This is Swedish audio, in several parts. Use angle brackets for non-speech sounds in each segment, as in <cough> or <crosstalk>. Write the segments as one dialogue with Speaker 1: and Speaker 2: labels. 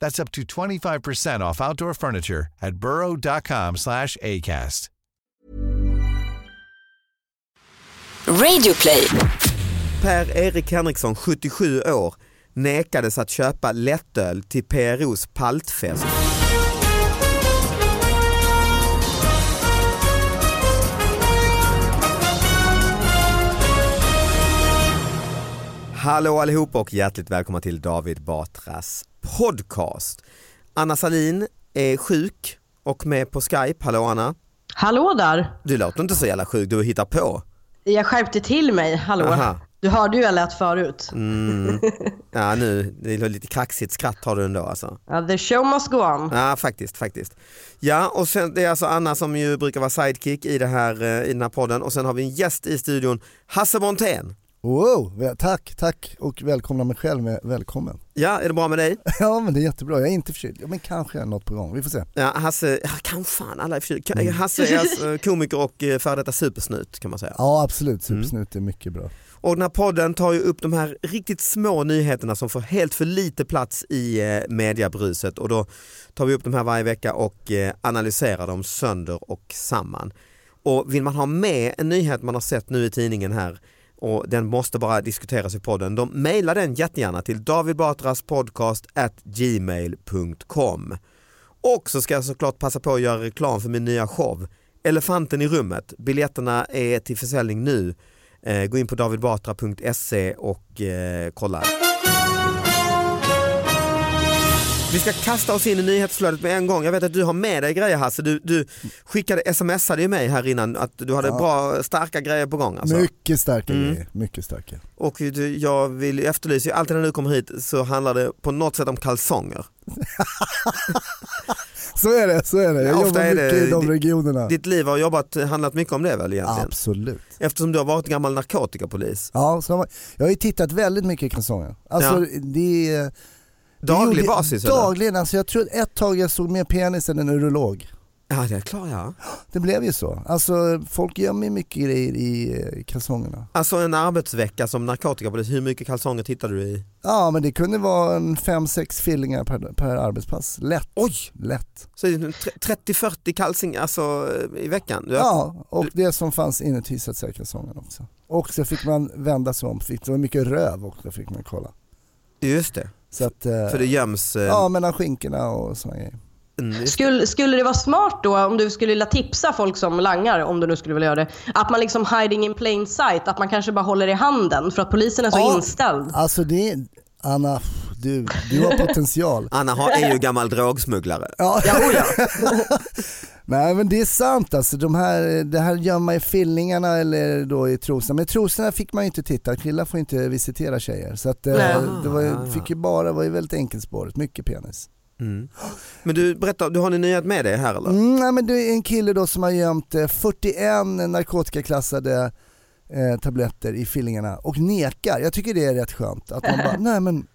Speaker 1: That's up to 25% off outdoor furniture at burrow.com slash ACAST.
Speaker 2: Radioplay.
Speaker 3: Per-Erik Henriksson, 77 år, nekades att köpa lättöl till PROs paltfest. Hallå allihopa och hjärtligt välkomna till David Batras podcast. Anna Salin är sjuk och med på Skype. Hallå Anna.
Speaker 4: Hallå där!
Speaker 3: Du låter inte så jävla sjuk, du hittar på.
Speaker 4: Jag skärpte till mig, hallå.
Speaker 3: Aha.
Speaker 4: Du hörde hur jag lät förut.
Speaker 3: Mm. <laughs> Ja nu, det är lite kraxigt skratt har du ändå alltså.
Speaker 4: Ja, the show must go on.
Speaker 3: Ja faktiskt, faktiskt. Ja och sen, det är alltså Anna som ju brukar vara sidekick i, det här, eh, i den här podden och sen har vi en gäst i studion, Hasse Brontén.
Speaker 5: Wow, tack, tack och välkomna mig själv med välkommen.
Speaker 3: Ja, är det bra med dig? <laughs>
Speaker 5: Ja men det är jättebra, jag är inte förkyld. Men kanske något på gång, vi får se.
Speaker 3: Ja, Hasse, kan fan alla är förkylda. Hasse är alltså komiker och eh, före detta supersnut kan man säga.
Speaker 5: Ja absolut, Supersnut är mycket bra.
Speaker 3: Och den här podden tar ju upp de här riktigt små nyheterna som får helt för lite plats i eh, mediabruset och då tar vi upp de här varje vecka och eh, analyserar dem sönder och samman. Och vill man ha med en nyhet man har sett nu i tidningen här och den måste bara diskuteras i podden, De mejla den jättegärna till davidbatraspodcast@gmail.com. Och så ska jag såklart passa på att göra reklam för min nya show Elefanten i rummet. Biljetterna är till försäljning nu. Eh, gå in på davidbatra.se och eh, kolla. Vi ska kasta oss in i nyhetsflödet med en gång. Jag vet att du har med dig grejer Hasse. Du, du skickade, smsade ju mig här innan att du hade
Speaker 5: Ja.
Speaker 3: bra, starka grejer på gång. Alltså.
Speaker 5: Mycket starka
Speaker 3: Mm.
Speaker 5: grejer, mycket starka.
Speaker 3: Och du, jag vill efterlysa, alltid när du kommer hit så handlar det på något sätt om kalsonger. <laughs>
Speaker 5: Så är det, så är det. Jag
Speaker 3: Ja,
Speaker 5: jobbar mycket
Speaker 3: det-
Speaker 5: i de regionerna.
Speaker 3: Ditt liv har jobbat, handlat mycket om det väl egentligen?
Speaker 5: Absolut.
Speaker 3: Eftersom du har varit gammal narkotikapolis.
Speaker 5: Ja, så jag har ju tittat väldigt mycket i kalsonger. Alltså
Speaker 3: Ja.
Speaker 5: det är...
Speaker 3: Daglig
Speaker 5: gjorde-
Speaker 3: basis eller?
Speaker 5: Dagligen, alltså jag tror att ett tag jag såg mer penis än en urolog.
Speaker 3: Ja det är klart ja.
Speaker 5: Det blev ju så. Alltså folk gömmer mycket grejer i eh, kalsongerna.
Speaker 3: Alltså en arbetsvecka som narkotikapolis, hur mycket kalsonger tittar du i?
Speaker 5: Ja men det kunde vara en 5-6 fillingar per, per arbetspass. Lätt.
Speaker 3: Oj!
Speaker 5: Lätt.
Speaker 3: Så det är tre- 30-40 kalsingar alltså, i veckan? Du,
Speaker 5: Ja, och det som fanns inuti så att säga kalsongerna också. Och så fick man vända sig om, det var mycket röv också fick man kolla.
Speaker 3: Just det,
Speaker 5: att, eh,
Speaker 3: för det göms... eh,
Speaker 5: Ja mellan skinkorna och såna grejer.
Speaker 3: mm,
Speaker 4: Skulle, skulle det vara smart då om du skulle vilja tipsa folk som langar, om du nu skulle vilja göra det, att man liksom hiding in plain sight, att man kanske bara håller i handen för att polisen är så
Speaker 5: Ja.
Speaker 4: inställd?
Speaker 5: Alltså det Anna, du, du har potential.
Speaker 3: Anna har, är ju gammal drogsmugglare.
Speaker 5: Ja.
Speaker 4: Ja, <laughs>
Speaker 5: Nej men det är sant alltså, de här, det här gömma i fillingarna eller då i trosorna. Men trosorna fick man ju inte titta, killar får inte visitera tjejer. Så att, eh, det var, ju- fick ju bara, var ju väldigt enkelspårigt, mycket penis.
Speaker 3: Mm. Men du berättar, du har en nyhet med dig här eller?
Speaker 5: Mm, nej, men det är en kille då som har gömt eh, 41 narkotikaklassade eh, tabletter i fillingarna och nekar. Jag tycker det är rätt skönt att man bara, <laughs> nej men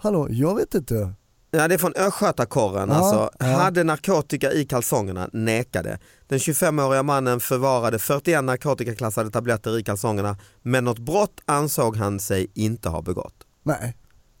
Speaker 5: hallå, jag vet inte.
Speaker 3: Ja, det är från Östgötakorren.
Speaker 5: Ja,
Speaker 3: alltså,
Speaker 5: ja.
Speaker 3: Hade narkotika i kalsongerna, nekade. Den 25-åriga mannen förvarade 41 narkotikaklassade tabletter i kalsongerna men något brott ansåg han sig inte ha begått.
Speaker 5: Nej.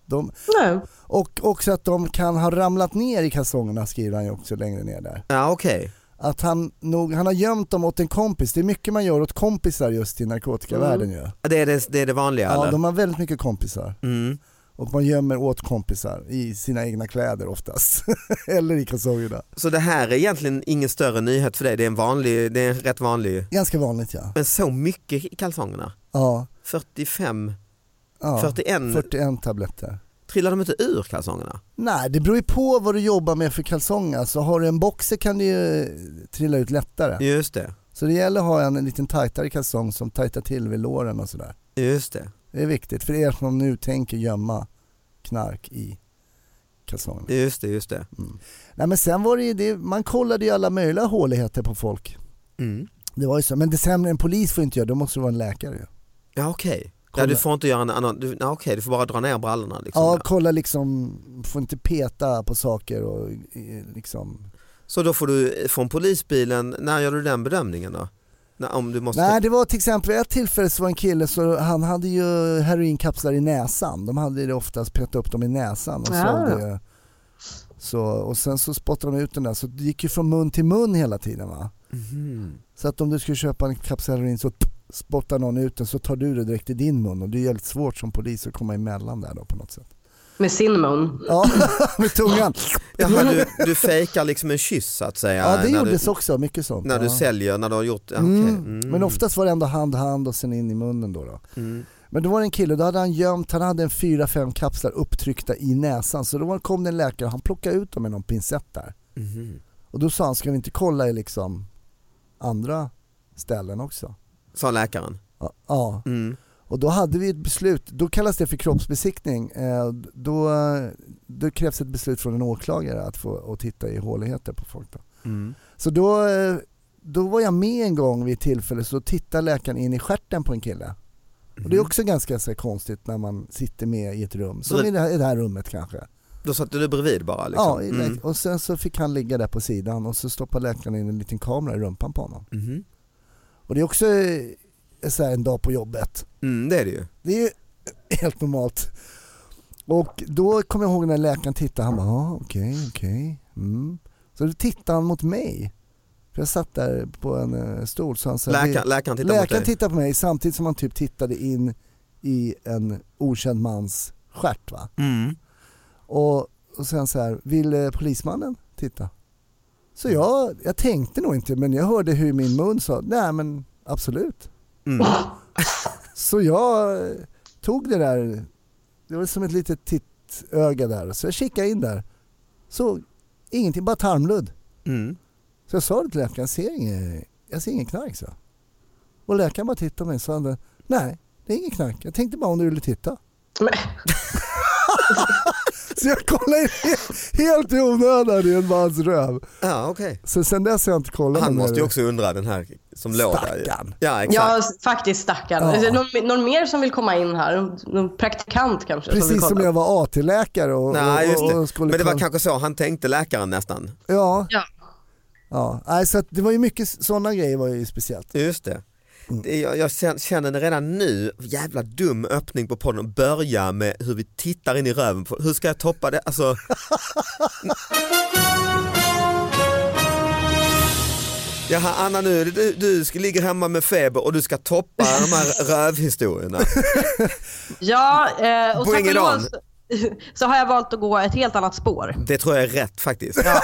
Speaker 5: De,
Speaker 4: Nej.
Speaker 5: och också att de kan ha ramlat ner i kalsongerna skriver han ju också längre ner där.
Speaker 3: Ja okej.
Speaker 5: Att han, nog, han har gömt dem åt en kompis, det är mycket man gör åt kompisar just i narkotikavärlden ju.
Speaker 3: Det, är det, det är det vanliga
Speaker 5: Ja,
Speaker 3: eller?
Speaker 5: de har väldigt mycket kompisar.
Speaker 3: Mm.
Speaker 5: Och man gömmer åt kompisar i sina egna kläder oftast. <laughs> Eller i kalsongerna.
Speaker 3: Så det här är egentligen ingen större nyhet för dig, det är en, vanlig, det är en rätt vanlig,
Speaker 5: Ganska vanligt ja.
Speaker 3: men så mycket i kalsongerna?
Speaker 5: Ja,
Speaker 3: 45,
Speaker 5: ja.
Speaker 3: 41,
Speaker 5: 41 tabletter.
Speaker 3: trillar de inte ur kalsongerna?
Speaker 5: Nej, det beror ju på vad du jobbar med för kalsonger. Så har du en boxer kan det ju trilla ut lättare.
Speaker 3: Just det,
Speaker 5: Så det gäller att ha en liten tajtare kalsong som tajtar till vid låren och sådär.
Speaker 3: just det.
Speaker 5: Det är viktigt för er som nu tänker gömma knark i kalsongerna.
Speaker 3: Just det, just det.
Speaker 5: Nej men sen var det ju det, man kollade ju alla möjliga håligheter på folk.
Speaker 3: Mm.
Speaker 5: Det var ju så, men det sämre en polis får inte göra, då måste du vara en läkare ju.
Speaker 3: Ja okej. Ja,
Speaker 5: Kolla.
Speaker 3: du får inte göra en annan, du, ja, okej, du får bara dra ner brallorna liksom.
Speaker 5: Ja, kolla liksom, får inte peta på saker och liksom.
Speaker 3: Så då får du från polisbilen, när gör du den bedömningen då? När, om du måste...
Speaker 5: Nej det var till exempel ett tillfälle så var en kille så han hade ju heroinkapslar i näsan. De hade det oftast petat upp dem i näsan och
Speaker 4: Ja.
Speaker 5: sålde så, och sen så spottade de ut den där så det gick ju från mun till mun hela tiden va.
Speaker 3: Mhm.
Speaker 5: Så att om du skulle köpa en kapsel heroin så spottar någon ut den så tar du det direkt i din mun och det är jävligt svårt som polis att komma emellan där då på något sätt.
Speaker 4: Med sin mun.
Speaker 5: Ja, <laughs> med tungan.
Speaker 3: Jaha, du, du fejkar liksom en kyss så att säga?
Speaker 5: Ja det gjordes
Speaker 3: du,
Speaker 5: också, mycket sånt.
Speaker 3: När du
Speaker 5: ja.
Speaker 3: säljer, när du har gjort,
Speaker 5: Mm.
Speaker 3: okej. Mm.
Speaker 5: Men oftast var det ändå hand-hand och sen in i munnen då. då.
Speaker 3: Mm.
Speaker 5: Men då var det en kille, då hade han gömt, han hade en fyra fem kapslar upptryckta i näsan så då kom det en läkare, han plockade ut dem med någon pincett där.
Speaker 3: Mhm.
Speaker 5: Och då sa han, ska vi inte kolla i liksom andra ställen också?
Speaker 3: Sa läkaren?
Speaker 5: Ja, Ja,
Speaker 3: Mm.
Speaker 5: Och då hade vi ett beslut, då kallas det för kroppsbesiktning. Eh, Då, då krävs ett beslut från en åklagare att få att titta i håligheter på folk. Då.
Speaker 3: Mm.
Speaker 5: Så då, eh, då var jag med en gång vid ett tillfälle så tittar läkaren in i stjärten på en kille. Och det är också ganska så konstigt när man sitter med i ett rum, som i det här, i det här rummet kanske.
Speaker 3: Då satt du bredvid bara? Liksom.
Speaker 5: Ja,
Speaker 3: mm.
Speaker 5: och sen så fick han ligga där på sidan och så stoppade läkaren in en liten kamera i rumpan på honom.
Speaker 3: Mhm.
Speaker 5: Och det är också så en dag på jobbet.
Speaker 3: Mm, det är det ju.
Speaker 5: Det är ju helt normalt. Och då kommer jag ihåg när läkaren tittade, han bara ah, okej, okej. Mm. Så då tittade han mot mig. För jag satt där på en eh, stol så han sa,
Speaker 3: Läkar,
Speaker 5: "Det-
Speaker 3: läkaren tittar mot
Speaker 5: Läkaren
Speaker 3: dig?
Speaker 5: tittade på mig samtidigt som han typ tittade in i en okänd mans stjärt va.
Speaker 3: Mm.
Speaker 5: Och, och sen så här, vill eh, polismannen titta? Så jag, jag tänkte nog inte men jag hörde hur min mun sa, nej men absolut.
Speaker 3: Mm.
Speaker 5: Så jag tog det där, det var som ett litet tittöga där, så jag kikade in där. Så ingenting, bara tarmludd.
Speaker 3: Mm.
Speaker 5: Så jag sa det till läkaren, jag ser inget, jag ser ingen knark så. Och läkaren bara tittade på mig och sa, han, nej det är ingen knark, jag tänkte bara om du ville titta. <laughs> <laughs> Så jag kollade in helt i onödan i en mans röv.
Speaker 3: Ja okej.
Speaker 5: Så sen dess har jag inte kollat
Speaker 3: Han måste ju också undra den här som låg där. Ja exakt.
Speaker 4: ja, faktiskt stackarn.
Speaker 5: Ja.
Speaker 4: Det Någon, någon mer som vill komma in här? Någon praktikant kanske? som
Speaker 5: Precis som
Speaker 4: kolla?
Speaker 5: jag var AT-läkare och,
Speaker 3: Nej, just
Speaker 5: och, och
Speaker 3: det.
Speaker 5: skulle
Speaker 3: Men det var kanske så han tänkte läkaren nästan.
Speaker 5: Ja.
Speaker 4: Ja.
Speaker 5: ja. Så det var ju mycket sådana grejer var ju speciellt.
Speaker 3: Just det. Det jag, jag känner- redan nu, jävla dum öppning på podden, börja med hur vi tittar in i röven. på- Hur ska jag toppa det? Alltså... <laughs> Jaha Anna nu, du, du ska ligga hemma med feber och du ska toppa de här <laughs> rövhistorierna. <laughs>
Speaker 4: Ja, eh, och
Speaker 3: Bring
Speaker 4: tack så, har jag valt att gå ett helt annat spår.
Speaker 3: Det tror jag är rätt faktiskt.
Speaker 4: Eh,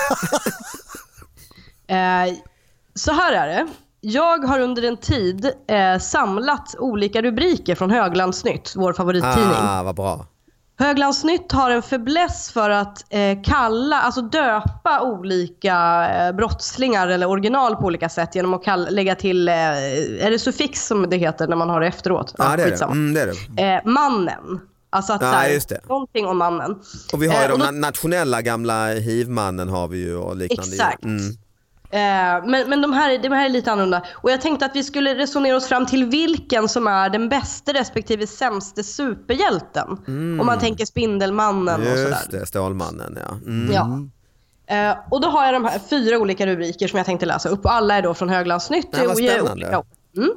Speaker 4: så här är det. Jag har under en tid eh, samlat olika rubriker från Höglandsnytt, vår favorittidning.
Speaker 3: Ah, vad bra.
Speaker 4: Höglandsnytt har en fäbless för att eh, kalla, alltså döpa olika eh, brottslingar eller original på olika sätt genom att kall- lägga till, eh, är det suffix som det heter när man har det efteråt?
Speaker 3: Ja, det är det. Mm, det är det.
Speaker 4: Eh, mannen. Alltså att här,
Speaker 3: just det.
Speaker 4: någonting om mannen.
Speaker 3: Och vi har ju
Speaker 4: Eh,
Speaker 3: de
Speaker 4: då-
Speaker 3: na- nationella gamla hivmannen har vi ju och liknande.
Speaker 4: Exakt.
Speaker 3: Mm.
Speaker 4: Eh, men men de, här, de här är lite annorlunda. Och jag tänkte att vi skulle resonera oss fram till vilken som är den bästa respektive sämste superhjälten. Om man tänker Spindelmannen och
Speaker 3: Mm. Just
Speaker 4: sådär.
Speaker 3: det, Stålmannen ja. Mm.
Speaker 4: Ja. Eh, och då har jag de här fyra olika rubriker som jag tänkte läsa upp. Alla är då från Höglandsnytt.
Speaker 3: Ja, vad spännande.
Speaker 4: Mm.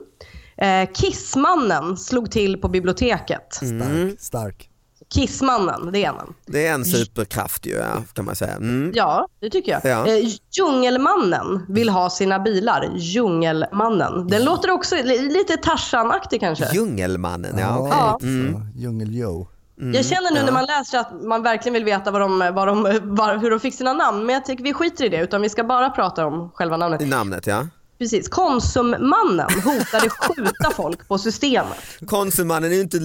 Speaker 4: Eh, Kissmannen slog till på biblioteket.
Speaker 3: Mm.
Speaker 5: Stark, stark.
Speaker 4: Kissmannen, det är en.
Speaker 3: Det är en superkraft ju, ja, kan man säga. Mm.
Speaker 4: Ja, det tycker jag.
Speaker 3: Ja.
Speaker 4: Eh, Djungelmannen vill ha sina bilar. Djungelmannen. Den låter också li- lite Tarzan-aktig kanske.
Speaker 3: Djungelmannen, ja.
Speaker 5: Ja,
Speaker 3: okej.
Speaker 4: Ja.
Speaker 5: lite så. Djungel-Joe.
Speaker 4: jag känner nu när man läser att man verkligen vill veta vad de, vad de, var, hur de fick sina namn. Men jag tycker vi skiter i det, utan vi ska bara prata om själva namnet.
Speaker 3: Namnet ja.
Speaker 4: Precis. Konsummannen hotade skjuta folk på systemet.
Speaker 3: Konsummannen är ju inte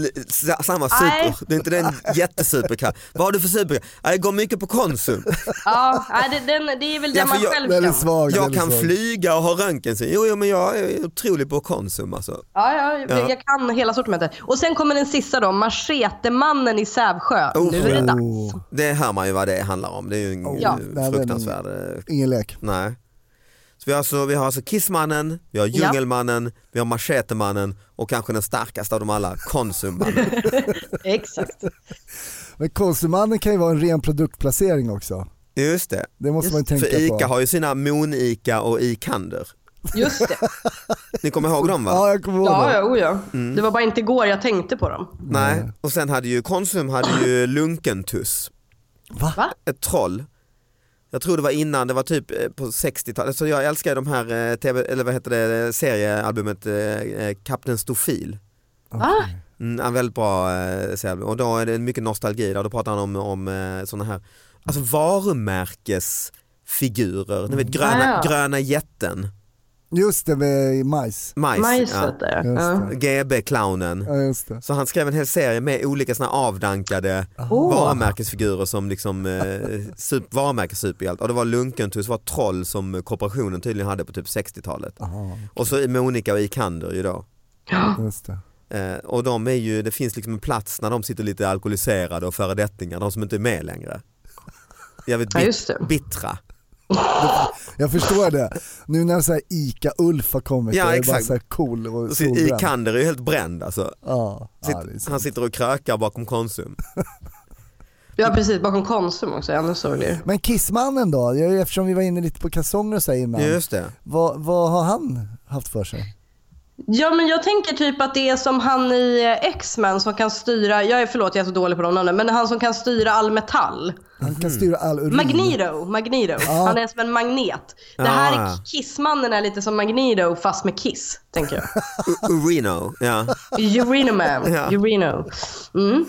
Speaker 3: samma
Speaker 4: Nej.
Speaker 3: super, det är inte den jättesuperkraft. Vad har du för superkraft? Ja, Jag går mycket på Konsum.
Speaker 4: Ja, nej, det, den, det är väl
Speaker 3: Ja,
Speaker 4: den
Speaker 3: för
Speaker 4: man
Speaker 3: jag-
Speaker 4: själv kan.
Speaker 5: svag.
Speaker 3: Jag kan
Speaker 5: svag.
Speaker 3: flyga och ha röntgensyn. Jo, jo men jag är otrolig på Konsum alltså.
Speaker 4: Ja, ja,
Speaker 3: Ja.
Speaker 4: jag kan hela sortimentet. Och sen kommer den sista då, Machetemannen i Sävsjö.
Speaker 3: Oh.
Speaker 4: Nu är det dags.
Speaker 5: Oh,
Speaker 3: Det hör man ju vad det handlar om. Det är ju en
Speaker 4: Ja.
Speaker 5: Nej, men-
Speaker 3: fruktansvärd... eh,
Speaker 5: ingen lek.
Speaker 3: Nej. Så vi har alltså, vi har alltså Kissmannen, vi har Djungelmannen, vi har Machetemannen och kanske den starkaste av dem alla, Konsummannen. <laughs>
Speaker 4: Exakt.
Speaker 5: Men Konsummannen kan ju vara en ren produktplacering också.
Speaker 3: Just det.
Speaker 5: Det måste man ju tänka
Speaker 3: För ICA
Speaker 5: på.
Speaker 3: har ju sina Mon-ICA och Ikander.
Speaker 4: Just det.
Speaker 3: Ni kommer ihåg dem va?
Speaker 5: Ja, jag kommer ihåg
Speaker 4: Ja,
Speaker 5: det.
Speaker 4: ja, oh ja.
Speaker 3: Mm.
Speaker 4: Det var bara inte igår jag tänkte på dem.
Speaker 3: Nej, och sen hade ju Konsum hade ju Lunkentuss?
Speaker 5: Va?
Speaker 3: ett troll. Jag tror det var innan, det var typ eh, på 60-talet, så jag älskar de här eh, TV, eller vad heter det, seriealbumet eh, Kapten Stofil.
Speaker 4: Va?
Speaker 3: Mm, en väldigt bra seriealbum och då är det mycket nostalgi där, då pratar han om, om sådana här alltså varumärkesfigurer, ni vet gröna,
Speaker 4: Ah, ja.
Speaker 3: gröna jätten,
Speaker 5: Just det, med majs.
Speaker 3: majs,
Speaker 4: Majset där.
Speaker 5: Just
Speaker 4: Ja.
Speaker 3: GB-clownen.
Speaker 5: Ja, just det.
Speaker 3: Så han skrev en hel serie med olika såna avdankade
Speaker 4: Åh.
Speaker 3: varumärkesfigurer som liksom eh, super, varumärkessuperhjältar. Och det var Lunkentuss var troll som kooperationen tydligen hade på typ 60-talet.
Speaker 5: Aha,
Speaker 3: Och så Monica och Ikander ju då.
Speaker 5: just det.
Speaker 3: Eh, och de är ju, det finns liksom en plats när de sitter lite alkoholiserade och föredettingar, de som inte är med längre. Jävligt
Speaker 4: Ja,
Speaker 3: bit,
Speaker 4: just det.
Speaker 3: bittra.
Speaker 5: Jag förstår det. Nu när så här Ica-Ulf har kommit,
Speaker 3: Ja,
Speaker 5: jag är bara
Speaker 3: exakt.
Speaker 5: så här cool och
Speaker 3: så
Speaker 5: solbränd.
Speaker 3: Ikander är ju helt bränd alltså.
Speaker 5: Ja,
Speaker 3: Sitt,
Speaker 5: ja,
Speaker 3: han sitter och krökar bakom Konsum. <laughs>
Speaker 4: Ja, precis. Bakom Konsum också. Ännu sorgligare.
Speaker 5: Men Kissmannen då? Jag- Eftersom vi var inne lite på kalsonger och så innan.
Speaker 3: Just det.
Speaker 5: Vad, vad har han haft för sig?
Speaker 4: Ja, men jag tänker typ att det är som han i eh, X-Men som kan styra, jag är förlåt jag är så dålig på de namnen, men han som kan styra all metall.
Speaker 5: Han kan styra all urin.
Speaker 4: Magneto, Magneto. Han är som en magnet. Det här
Speaker 3: Ja.
Speaker 4: är Kissmannen är lite som Magneto fast med Kiss, tänker jag.
Speaker 3: Urino, ja.
Speaker 4: Urino man,
Speaker 3: Ja.
Speaker 4: Urino. Mm.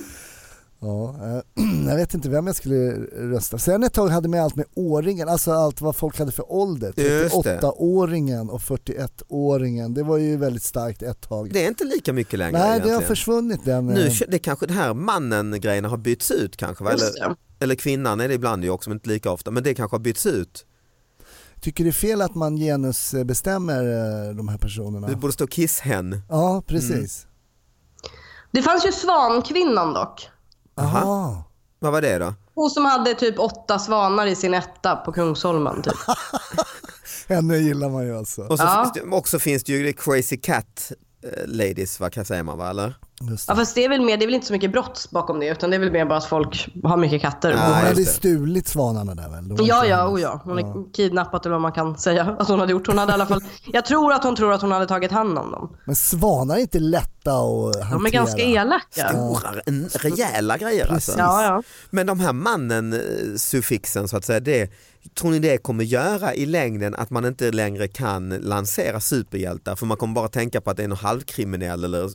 Speaker 5: Ja, eh, <clears throat> jag vet inte vem jag skulle rösta. Sen ett tag hade med allt med åringen, alltså allt vad folk hade för ålder.
Speaker 3: Just det.
Speaker 5: 38-åringen och 41-åringen, det var ju väldigt starkt ett tag.
Speaker 3: Det är inte lika mycket längre
Speaker 5: Nej, det
Speaker 3: egentligen.
Speaker 5: har försvunnit den.
Speaker 3: Nu,
Speaker 5: eh,
Speaker 3: det kanske det här mannen-grejerna har bytts ut kanske va? Eller,
Speaker 4: det.
Speaker 3: eller kvinnan är det ibland ju också men inte lika ofta. Men det kanske har bytts ut.
Speaker 5: Tycker det är fel att man genusbestämmer eh, de här personerna?
Speaker 3: Det borde stå kiss-hen.
Speaker 5: Ja, precis.
Speaker 4: Det fanns ju Svankvinnan dock.
Speaker 5: Aha.
Speaker 3: Vad var det då?
Speaker 4: Hon som hade typ åtta svanar i sin etta på Kungsholmen typ. <laughs>
Speaker 5: Henne gillar man ju alltså.
Speaker 3: Och så
Speaker 4: Ja.
Speaker 3: finns det, också finns det ju Crazy Cat Ladies, vad kan säga man va? Eller?
Speaker 4: Ja
Speaker 5: det.
Speaker 4: fast det är väl mer, det är väl inte så mycket brott bakom det utan det är väl mer bara att folk har mycket katter.
Speaker 3: Ja,
Speaker 5: Hon hade stulit svanarna där väl?
Speaker 4: Ja, ja, oh ja. Hon är kidnappat eller vad man kan säga att hon hade gjort. Hon hade i alla fall, jag tror att hon tror att hon hade tagit hand om dem.
Speaker 5: Men svanar är inte lätta att hantera.
Speaker 4: De är ganska elaka.
Speaker 3: Stora, rejäla grejer alltså.
Speaker 4: Ja, ja.
Speaker 3: Men de här mannen-suffixen så att säga, det, tror ni det kommer göra i längden att man inte längre kan lansera superhjältar för man kommer bara tänka på att det är någon halvkriminell eller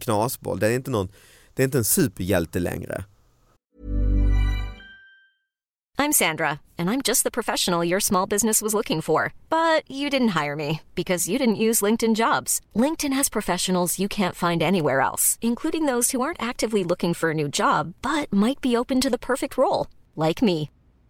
Speaker 3: knasboll. Det är inte, någon, det är inte en superhjälte längre.
Speaker 6: I'm Sandra, and I'm just the professional your small business was looking for. But you didn't hire me because you didn't use LinkedIn jobs. LinkedIn has professionals you can't find anywhere else, including those who aren't actively looking for a new job but might be open to the perfect role, like me.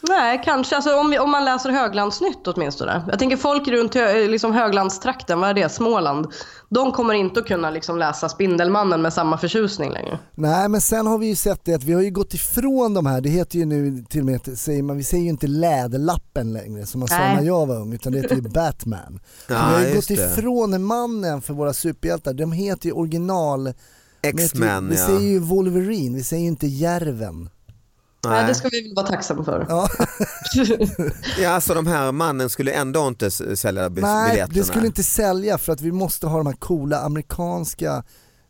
Speaker 4: Nej, kanske. Alltså, om, vi, om man läser Höglandsnytt åtminstone. Jag tänker folk runt hö, liksom Höglandstrakten, vad är det, Småland. De kommer inte att kunna liksom läsa Spindelmannen med samma förtjusning längre.
Speaker 5: Nej men sen har vi ju sett det att vi har ju gått ifrån de här, det heter ju nu till och med, säger man, vi säger ju inte Läderlappen längre som man sa när jag var ung utan det heter ju <laughs> Batman.
Speaker 3: Ja,
Speaker 5: vi har ju gått
Speaker 3: det.
Speaker 5: ifrån mannen för våra superhjältar, de heter ju original
Speaker 3: X-Men
Speaker 5: Vi
Speaker 3: ja.
Speaker 5: säger ju Wolverine, vi säger ju inte Järven.
Speaker 4: Nej. det ska vi väl vara tacksamma för.
Speaker 5: Ja. <laughs>
Speaker 3: Ja, alltså de här mannen skulle ändå inte sälja bis-
Speaker 5: Nej,
Speaker 3: biljetterna.
Speaker 5: det skulle inte sälja för att vi måste ha de här coola amerikanska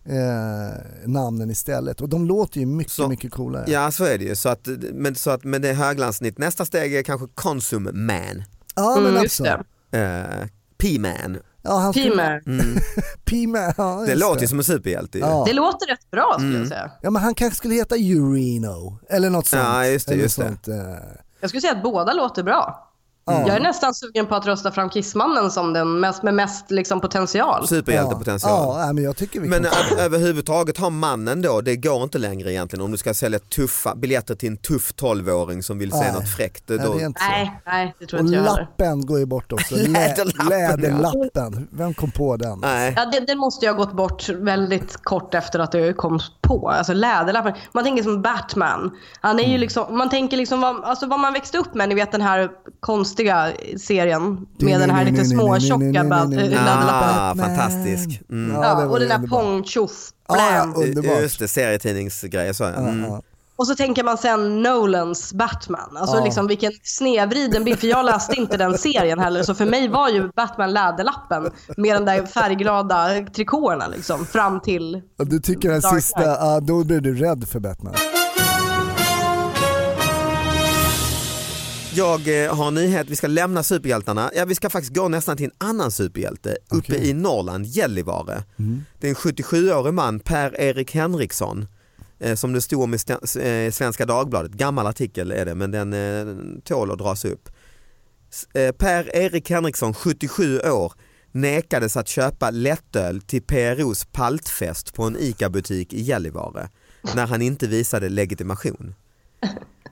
Speaker 5: eh, namnen istället och de låter ju mycket,
Speaker 3: Så-
Speaker 5: mycket coolare.
Speaker 3: Ja så är det ju. Så att, men, så att, men det är höglandssnitt. Nästa steg är kanske Consum Man.
Speaker 5: Ja, men
Speaker 4: Mm,
Speaker 5: alltså.
Speaker 3: Eh, P-Man.
Speaker 5: Ja, han skulle-
Speaker 4: Teamer.
Speaker 3: Mm. <laughs>
Speaker 5: P-Man, ja,
Speaker 3: Det låter ju som en superhjälte.
Speaker 5: Ja.
Speaker 4: Det låter rätt bra skulle
Speaker 3: Mm.
Speaker 4: jag säga.
Speaker 5: Ja men han kanske skulle heta Urino eller något sånt.
Speaker 3: Ja, just det, just det.
Speaker 5: sånt, eh,
Speaker 4: Jag skulle säga att båda låter bra.
Speaker 5: Ja.
Speaker 4: Jag är nästan sugen på att rösta fram Kissmannen som den mest, med mest liksom, potential.
Speaker 3: Superhjältepotential.
Speaker 5: Ja, ja, men jag tycker vi
Speaker 3: Men överhuvudtaget har mannen då, det går inte längre egentligen om du ska sälja tuffa biljetter till en tuff 12-åring som vill se
Speaker 5: Nej.
Speaker 3: något fräckt. Då,
Speaker 5: Nej, det är inte så.
Speaker 4: Nej, nej, det tror
Speaker 5: Och
Speaker 4: inte jag
Speaker 5: lappen går ju bort också. <laughs> Lä-
Speaker 3: Läderlappen,
Speaker 5: Läderlappen, vem kom på den?
Speaker 3: nej.
Speaker 4: Ja, den, den måste ju ha gått bort väldigt kort efter att det kom på. Alltså läderlappen. Man tänker som Batman. Han är ju
Speaker 5: Mm.
Speaker 4: liksom, man tänker liksom vad, alltså vad man växte upp med, ni vet den här konstiga serien med den här lite småtjocka äh.
Speaker 3: Ah,
Speaker 5: Batman.
Speaker 3: fantastisk. Mm.
Speaker 5: Ja,
Speaker 4: och den där pong tjoff.
Speaker 3: Just det, serietidningsgrejer. Mm.
Speaker 5: Ja,
Speaker 4: Och så tänker man sen Nolans Batman. Alltså
Speaker 5: Ja.
Speaker 4: liksom vilken snedvriden bild. För jag läste inte den serien heller. Så för mig var ju Batman läderlappen med de där färgglada trikåerna liksom. Fram till...
Speaker 5: Du tycker den sista, ja, då blir du rädd för Batman.
Speaker 3: Jag eh, har en nyhet, vi ska lämna superhjältarna. Ja, vi ska faktiskt gå nästan till en annan superhjälte uppe
Speaker 5: Okej.
Speaker 3: i Norrland, Gällivare. Det är en 77-årig man, Per-Erik Henriksson, eh, som det stod om i eh, Svenska Dagbladet. Gammal artikel är det, men den eh, tål att dras upp. S- eh, Per-Erik Henriksson, 77 år, nekades att köpa lättöl till PROs paltfest på en ICA-butik i Gällivare när han inte visade legitimation.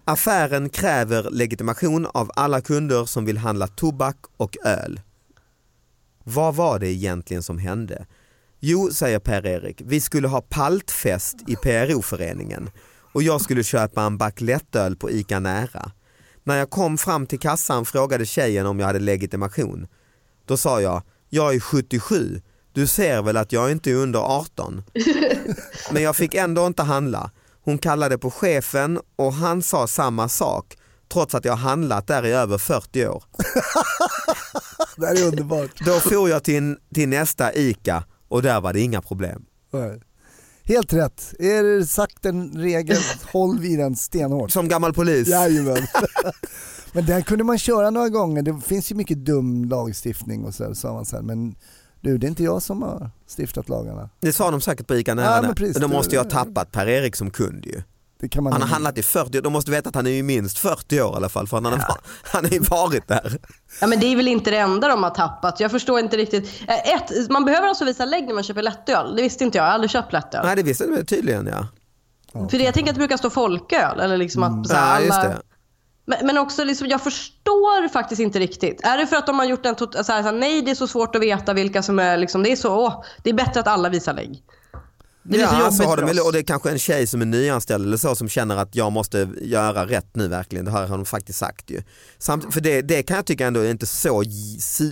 Speaker 3: Affären kräver legitimation av alla kunder som vill handla tobak och öl. Vad var det egentligen som hände? Jo, säger Per-Erik, vi skulle ha paltfest i PRO-föreningen och jag skulle köpa en back lättöl på ICA Nära. När jag kom fram till kassan frågade tjejen om jag hade legitimation. Då sa jag, jag är 77, du ser väl att jag inte är under 18? <laughs> Men jag fick ändå inte handla. Hon kallade på chefen och han sa samma sak trots att jag handlat där i över 40 år. <laughs>
Speaker 5: Det här är underbart.
Speaker 3: Då for jag till, till nästa ICA och där var det inga problem.
Speaker 5: Nej. Helt rätt. Är det sagt en regel, håll vid den stenhårt.
Speaker 3: Som gammal polis.
Speaker 5: Jajamän. <laughs> Men den kunde man köra några gånger, det finns ju mycket dum lagstiftning och så, här, man sen. Men du, det är inte jag som har stiftat lagarna.
Speaker 3: Det sa de säkert på ICA nära
Speaker 5: Ja, men precis.
Speaker 3: men de måste ju ha tappat Per-Erik som kund ju.
Speaker 5: Det kan man
Speaker 3: Han har handlat i 40 de måste veta att han är ju minst 40 år i alla fall för han har, <laughs> han har ju varit där.
Speaker 4: Ja men det är väl inte det enda de har tappat. Jag förstår inte riktigt. Eh, Ett, man behöver alltså visa lägg när man köper lättöl. Det visste inte jag. Jag har aldrig köpt lättöl.
Speaker 3: Nej det visste du tydligen ja.
Speaker 4: För det, jag tänker att det brukar stå folköl. Eller liksom att, så här,
Speaker 3: Ja, just
Speaker 4: alla-
Speaker 3: det.
Speaker 4: Men, men också, liksom, jag förstår faktiskt inte riktigt. Är det för att de har gjort en så här, så här, nej det är så svårt att veta vilka som är, liksom, det är så, åh, det är bättre att alla visar lägg. Det så
Speaker 3: Ja,
Speaker 4: jobbigt
Speaker 3: så har de, och det är kanske en tjej som är nyanställd eller så som känner att jag måste göra rätt nu verkligen. Det här har de faktiskt sagt ju. Samt, för det, det kan jag tycka ändå är inte så,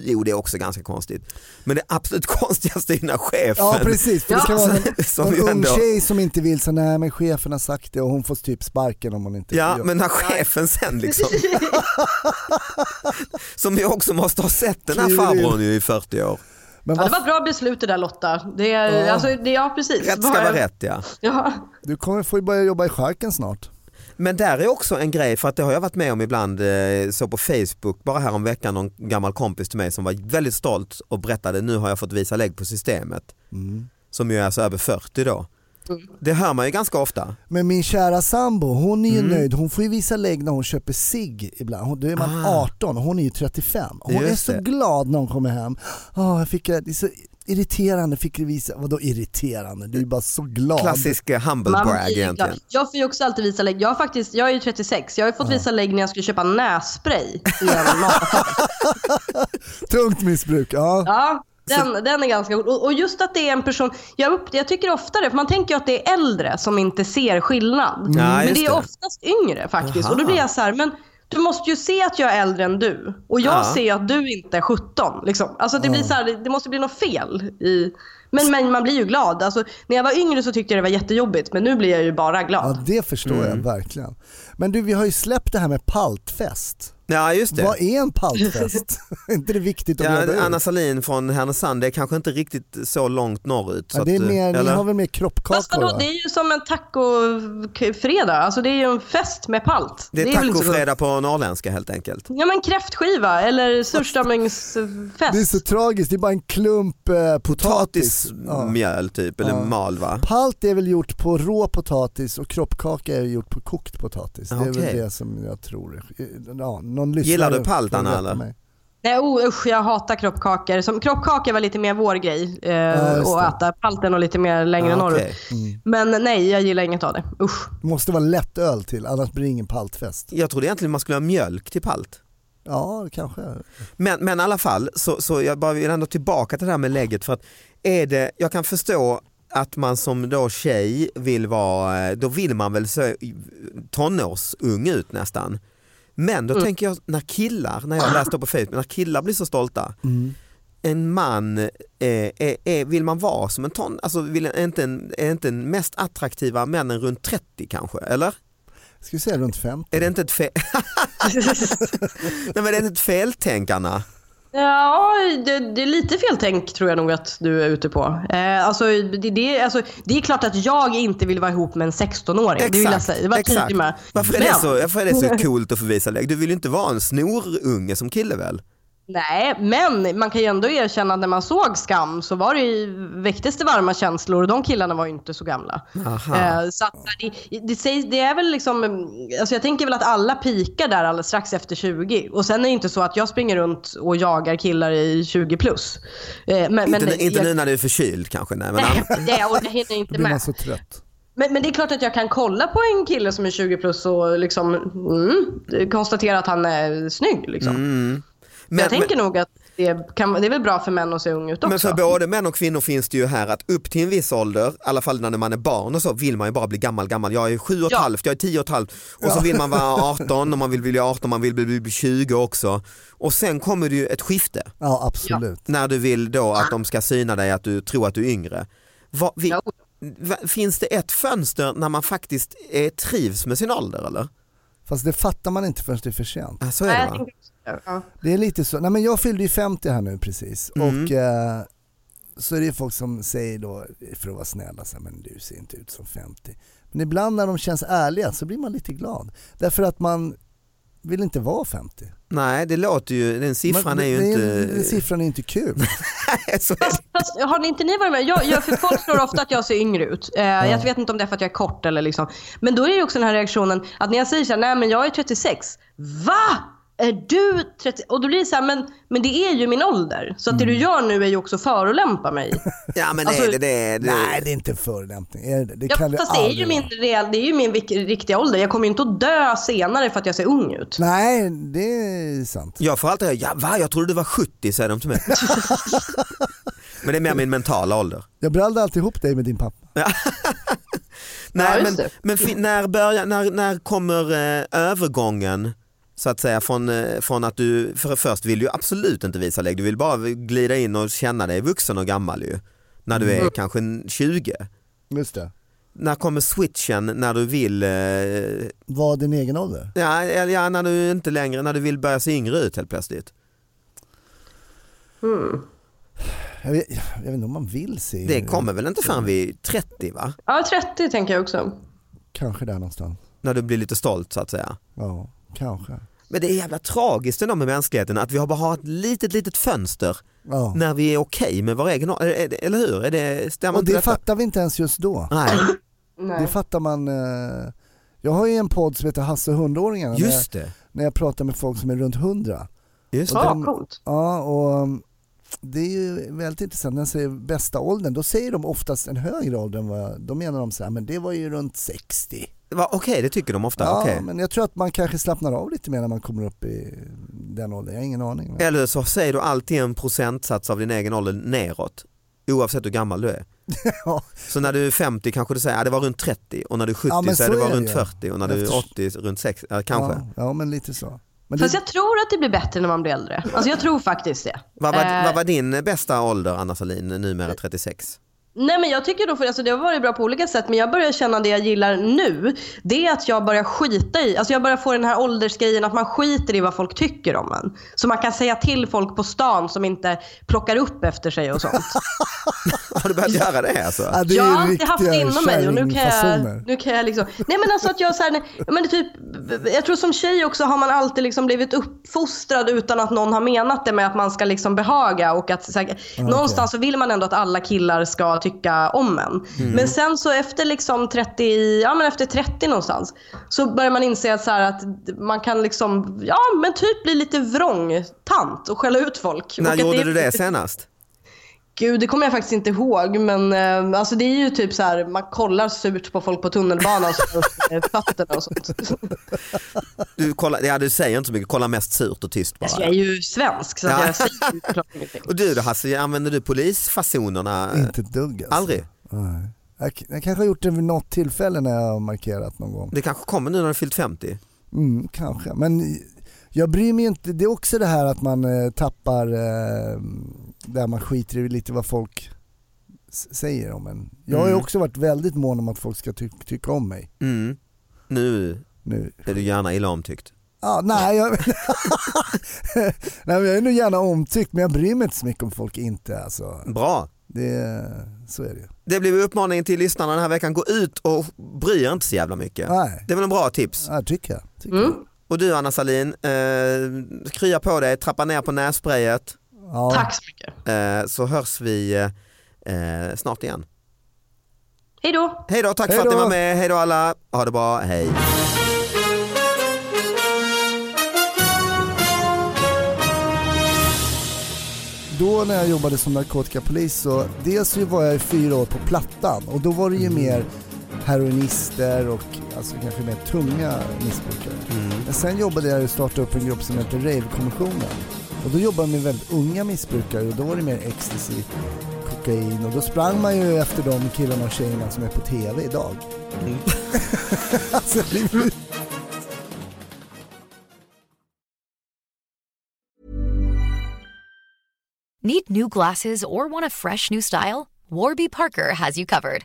Speaker 3: jo det är också ganska konstigt. Men det absolut <laughs> konstigaste är när chefen
Speaker 5: Ja precis, för det ska
Speaker 4: Ja.
Speaker 5: vara någon, <laughs>
Speaker 3: Som ju
Speaker 5: ung
Speaker 3: ändå-
Speaker 5: tjej som inte vill säga nej men chefen har sagt det och hon får typ sparken om hon inte
Speaker 3: Ja
Speaker 5: gör-
Speaker 3: men när chefen sen liksom <laughs> Som ju också måste ha sett den här farbrorn i 40 år.
Speaker 5: Men
Speaker 4: Ja,
Speaker 5: vad
Speaker 4: det var ett bra beslut det där Lotta. Det är,
Speaker 5: Ja.
Speaker 4: alltså, det, ja precis.
Speaker 3: Rätt ska vara rätt ja.
Speaker 4: Ja.
Speaker 5: Du kommer få börja jobba i skärken snart.
Speaker 3: Men där är också en grej, för att det har jag varit med om ibland, eh, så på Facebook, bara här om veckan någon gammal kompis till mig som var väldigt stolt och berättade nu har jag fått visa lägg på systemet. Som ju är alltså över 40 då. Det hör man ju ganska ofta.
Speaker 5: Men min kära sambo, hon är ju
Speaker 3: Mm.
Speaker 5: nöjd. Hon får ju visa lägg när hon köper sig ibland. Hon- Då är man
Speaker 3: Ah.
Speaker 5: 18 och hon är ju 35. Hon är
Speaker 3: Just
Speaker 5: så
Speaker 3: det.
Speaker 5: glad när hon kommer hem. Oh, jag fick, det är så irriterande, fick du visa. Vadå irriterande? Du är bara så glad.
Speaker 3: Klassisk eh, humble brag egentligen.
Speaker 4: glad. Jag får ju också alltid visa lägg. Jag, har faktiskt, jag är ju 36. Jag har ju fått visa lägg när jag skulle köpa nässpray i en <laughs> mataffär.
Speaker 5: Tungt missbruk, ja.
Speaker 4: Ja, den, den är ganska god. Och, och just att det är en person, jag, upp, jag tycker ofta det, för man tänker ju att det är äldre som inte ser skillnad.
Speaker 3: Ja,
Speaker 4: men det är
Speaker 3: det.
Speaker 4: oftast yngre faktiskt.
Speaker 3: Aha.
Speaker 4: Och då blir jag så här, men du måste ju se att jag är äldre än du. Och jag
Speaker 3: Ja.
Speaker 4: ser ju att du inte är 17. Liksom. Alltså det, blir så här, det, måste bli något fel. I, men, men man blir ju glad. Alltså, när jag var yngre så tyckte jag det var jättejobbigt, men nu blir jag ju bara
Speaker 5: Ja
Speaker 4: glad.
Speaker 5: det förstår
Speaker 3: Mm.
Speaker 5: jag verkligen. Men du vi har ju släppt det här med paltfest.
Speaker 3: Ja just det.
Speaker 5: Vad är en paltfest? <laughs> är inte det viktigt att reda
Speaker 3: Ja,
Speaker 5: ut?
Speaker 3: Anna Salin från Härnösand, det är kanske inte riktigt så långt norrut. Så
Speaker 5: Ja, det är
Speaker 3: att,
Speaker 5: mer, ni
Speaker 3: eller?
Speaker 5: har väl mer kroppkakor va?
Speaker 4: det är ju som en tacofredag. Alltså det är ju en fest med palt.
Speaker 3: Det är
Speaker 4: så-
Speaker 3: tacofredag på norrländska helt enkelt.
Speaker 4: Ja men kräftskiva eller surströmmingsfest.
Speaker 5: Det är så tragiskt, det är bara en klump eh, potatis. Ja.
Speaker 3: Potatismjöl typ, eller
Speaker 5: Ja.
Speaker 3: mal va?
Speaker 5: Palt är väl gjort på rå potatis och kroppkaka är gjort på kokt potatis. Det är väl det som jag tror. Ja, någon lyssnare
Speaker 3: Gillar du palt,
Speaker 5: får
Speaker 3: Anna,
Speaker 5: rätta
Speaker 3: eller?
Speaker 5: mig.
Speaker 4: Nej oh, usch, jag hatar kroppkakor. Som, kroppkakor var lite mer vår grej eh,
Speaker 5: det.
Speaker 4: att äta. Palten och lite mer längre
Speaker 3: Ja,
Speaker 4: norrut.
Speaker 3: okej.
Speaker 4: Men nej, jag gillar inget av det. Usch.
Speaker 5: Det måste vara lätt öl till, annars blir det ingen paltfest.
Speaker 3: Jag trodde egentligen man skulle ha mjölk till palt.
Speaker 5: Ja, kanske.
Speaker 3: Men, men i alla fall, så, så jag bara vill ändå tillbaka till det här med lägget för att är det, jag kan förstå att man som då tjej vill vara, då vill man väl se tonårsung ut nästan. Men då tänker jag när killar, när jag läste på Facebook, när killar blir så stolta, en man, eh, är, är, vill man vara som en ton, alltså vill, är, inte en, är inte den mest attraktiva männen runt 30 kanske, eller?
Speaker 5: Jag skulle säga runt 50.
Speaker 3: Är det inte ett fel? <laughs> Nej men är det inte ett feltänk Anna?
Speaker 4: Ja, det, det är lite feltänk tror jag nog att du är ute på. Eh, alltså, det, det, alltså, det är klart att jag inte vill vara ihop med en 16-åring. det vill jag säga. Det var tydligt med.
Speaker 3: Varför är, det så, varför är det så <laughs> coolt att få visa lägg? Du vill ju inte vara en snorunge som kille väl?
Speaker 4: Nej, men man kan ju ändå erkänna att när man såg Skam så var det ju, väcktes det varma känslor och de killarna var ju inte så gamla.
Speaker 3: Aha.
Speaker 4: Eh, så det, det, sägs, det är väl liksom, alltså jag tänker väl att alla pikar där alldeles strax efter 20. Och sen är det inte så att jag springer runt och jagar killar i 20 plus. Eh, men,
Speaker 3: inte,
Speaker 4: men,
Speaker 3: inte
Speaker 4: jag,
Speaker 3: nu när du är förkyld kanske. Nej, men
Speaker 4: Nej, och jag hinner <laughs>
Speaker 5: Då
Speaker 4: inte
Speaker 5: blir man
Speaker 4: med.
Speaker 5: så trött.
Speaker 4: Men, men det är klart att jag kan kolla på en kille som är 20 plus och liksom, mm, konstatera att han är snygg. Liksom.
Speaker 3: Men,
Speaker 4: jag tänker
Speaker 3: men,
Speaker 4: nog att det, kan, det är väl bra för män att se ung ut också.
Speaker 3: men för både män och kvinnor finns det ju här att upp till en viss ålder, i alla fall när man är barn och så, vill man ju bara bli gammal, gammal. Jag är sju och ett
Speaker 4: Ja.
Speaker 3: halvt, jag är tio och ett halvt och så vill man vara <laughs> 18 och man vill bli 18, man vill bli bli 20 också. Och sen kommer det ju ett skifte
Speaker 5: Ja absolut.
Speaker 3: när du vill då att de ska syna dig att du tror att du är yngre. Vad- vi,
Speaker 4: Ja.
Speaker 3: va- finns det ett fönster när man faktiskt eh, trivs med sin ålder eller?
Speaker 5: Fast det fattar man inte förrän det är för sent.
Speaker 3: Ja, så är det va?
Speaker 4: Ja.
Speaker 5: Det är lite så. Nej men jag fyllde ju 50 här nu precis
Speaker 3: Mm.
Speaker 5: och eh, så är det folk som säger då, för att vara snälla, så här, men du ser inte ut som 50. Men ibland när de känns ärliga så blir man lite glad. Därför att man vill inte vara 50.
Speaker 3: Nej det låter ju, den siffran
Speaker 5: Man-
Speaker 3: är ju
Speaker 5: det-
Speaker 3: inte...
Speaker 5: Den siffran är inte kul. <laughs>
Speaker 4: Fast, fast har ni inte ni varit med? Jag, jag, för folk tror ofta att jag ser yngre ut. Eh, Jag vet inte om det är för att jag är kort eller liksom. Men då är det ju också den här reaktionen att när jag säger så här, nej men jag är 36. Va? Är du 30? Och då blir det så här, men, men det är ju min ålder. Så att det du gör nu är ju också förolämpa mig. <laughs>
Speaker 3: Ja men
Speaker 4: Alltså,
Speaker 3: är det det? det
Speaker 5: Nej det är inte förolämpning. Det, det
Speaker 4: Ja,
Speaker 5: kan
Speaker 4: fast det är ju min, real, det är ju min riktiga ålder. Jag kommer ju inte att dö senare för att jag ser ung ut.
Speaker 5: Nej det är sant.
Speaker 3: Jag får alltid höra, ja va jag trodde du var 70 säger de till mig. <laughs> men det är mer min mentala ålder.
Speaker 5: Jag brallade alltid ihop dig med din pappa. <laughs>
Speaker 3: Nej,
Speaker 4: just
Speaker 3: men, men när, börjar, när, när kommer eh, övergången så att säga från, eh, från att du, för först vill du absolut inte visa lägg, du vill bara glida in och känna dig vuxen och gammal ju. När du är
Speaker 4: Mm.
Speaker 3: kanske en 20.
Speaker 5: Just det.
Speaker 3: När kommer switchen när du vill, eh,
Speaker 5: Var din egen ålder?
Speaker 3: ja, ja, när du inte längre, när du vill börja se yngre ut helt plötsligt.
Speaker 5: Jag vet, jag vet inte om man vill se.
Speaker 3: Det kommer väl inte förrän vid 30 va?
Speaker 4: Ja, 30 tänker jag också.
Speaker 5: Kanske där någonstans.
Speaker 3: När du blir lite stolt så att säga.
Speaker 5: Ja, kanske.
Speaker 3: Men det är jävla tragiskt ändå med mänskligheten att vi har bara har ett litet litet fönster
Speaker 5: Ja.
Speaker 3: när vi är okej med vår egen ålder. Eller hur? Är det, stämmer
Speaker 5: Och det
Speaker 3: detta?
Speaker 5: fattar vi inte ens just då.
Speaker 3: Nej,
Speaker 5: Det fattar man. Eh... Jag har ju en podd som heter Hasse hundåringarna när, jag-
Speaker 3: just det.
Speaker 5: när jag pratar med folk som är runt 100.
Speaker 3: Just
Speaker 5: Och
Speaker 3: det.
Speaker 4: Ja,
Speaker 5: den-
Speaker 4: coolt.
Speaker 5: Ja, och um, det är ju väldigt intressant. När jag säger bästa åldern, då säger de oftast en högre ålder än vad, då menar de så här, men det var ju runt 60.
Speaker 3: Okej, det tycker de ofta.
Speaker 5: Ja,
Speaker 3: okej.
Speaker 5: men jag tror att man kanske slappnar av lite mer när man kommer upp i den åldern. Jag har ingen aning.
Speaker 3: Eller så säger du alltid en procentsats av din egen ålder neråt. Oavsett hur gammal du är. <laughs>
Speaker 5: Ja.
Speaker 3: Så när du är 50 kanske du säger att det var runt 30 och när du är 70
Speaker 5: Ja, men
Speaker 3: så är
Speaker 5: så
Speaker 3: det var
Speaker 5: det
Speaker 3: runt
Speaker 5: ju.
Speaker 3: 40 och när du är
Speaker 5: Efter-
Speaker 3: 80 runt 60, ja, kanske.
Speaker 5: Ja, ja, men lite så. Men
Speaker 4: Fast
Speaker 5: det,
Speaker 4: jag tror att det blir bättre när man blir äldre. Alltså jag tror faktiskt det.
Speaker 3: Vad, var,
Speaker 4: Eh,
Speaker 3: vad var din bästa ålder Anna Salin, numera 36?
Speaker 4: Nej men jag tycker då, för alltså det har varit bra på olika sätt, men jag börjar känna det jag gillar nu. Det är att jag börjar skita i, alltså jag börjar få den här åldersgrejen att man skiter i vad folk tycker om en. Så man kan säga till folk på stan som inte plockar upp efter sig och sånt. <laughs>
Speaker 3: Har du börjat göra det alltså?
Speaker 5: ja, det
Speaker 4: jag har alltid haft det inom mig och nu kan jag, nu kan jag liksom, nej men alltså att jag så här, nej, men det typ, jag tror som tjej också har man alltid liksom blivit uppfostrad utan att någon har menat det med att man ska liksom behaga och att så här, någonstans så vill man ändå att alla killar ska tycka om en. Men sen så efter liksom 30, ja men efter 30 någonstans så börjar man inse att, så att man kan liksom, ja men typ bli lite vrång tant och skälla ut folk.
Speaker 3: När gjorde
Speaker 4: är
Speaker 3: du det senast?
Speaker 4: Gud, det kommer jag faktiskt inte ihåg. Men eh, alltså det är ju typ så här, man kollar surt på folk på tunnelbanan med fötterna och sånt.
Speaker 3: Du, kollar, ja, du säger inte så mycket, kollar mest surt och tyst bara.
Speaker 4: Alltså, jag är ju svensk så
Speaker 3: Ja.
Speaker 4: jag säger ju såklart ingenting.
Speaker 3: Och du då Hasse, använder du polisfasonerna?
Speaker 5: Inte dugg alltså.
Speaker 3: Aldrig?
Speaker 5: Nej. Jag, jag kanske har gjort det vid något tillfälle när jag har markerat någon gång.
Speaker 3: Det kanske kommer nu när du har fyllt 50?
Speaker 5: Mm, kanske, men jag bryr mig inte. Det är också det här att man eh, tappar, eh, där man skiter i lite vad folk säger om en. Jag har ju
Speaker 3: Mm.
Speaker 5: också varit väldigt mån om att folk ska ty- tycka om mig
Speaker 3: Mm. Nu
Speaker 5: nu.
Speaker 3: är du gärna illa omtyckt.
Speaker 5: Ja, nej, jag, <laughs> nej, men jag är nog gärna omtyckt men jag bryr mig inte så mycket om folk inte. Alltså,
Speaker 3: Bra.
Speaker 5: det, så är det ju.
Speaker 3: Det blir uppmaningen till lyssnarna den här veckan, gå ut och bry er inte så jävla mycket.
Speaker 5: Nej,
Speaker 3: Det är väl en bra tips.
Speaker 5: ja, tycker jag. Tycker
Speaker 4: Mm.
Speaker 3: Och du Anna Salin, eh, krya på dig, trappa ner på nässprayet.
Speaker 5: Ja.
Speaker 4: Tack så mycket.
Speaker 3: eh, så hörs vi eh, snart igen.
Speaker 4: Hej då.
Speaker 3: Hej då, tack
Speaker 5: Hej
Speaker 3: för att ni var med, hej då alla, ha det bra, hej.
Speaker 5: Då när jag jobbade som narkotikapolis så dels så var jag i fyra år på Plattan och då var det ju mer heroinister och alltså kanske mer tunga missbrukare. Men sen jobbade jag och startade upp en grupp som heter Rave-kommissionen. Och då jobbade jag med väldigt unga missbrukare och då var det mer ecstasy, kokain och då sprang man ju efter de killarna och tjejerna som är på TV idag. <laughs> alltså, det-
Speaker 7: Need new glasses or want a fresh new style? Warby Parker has you covered.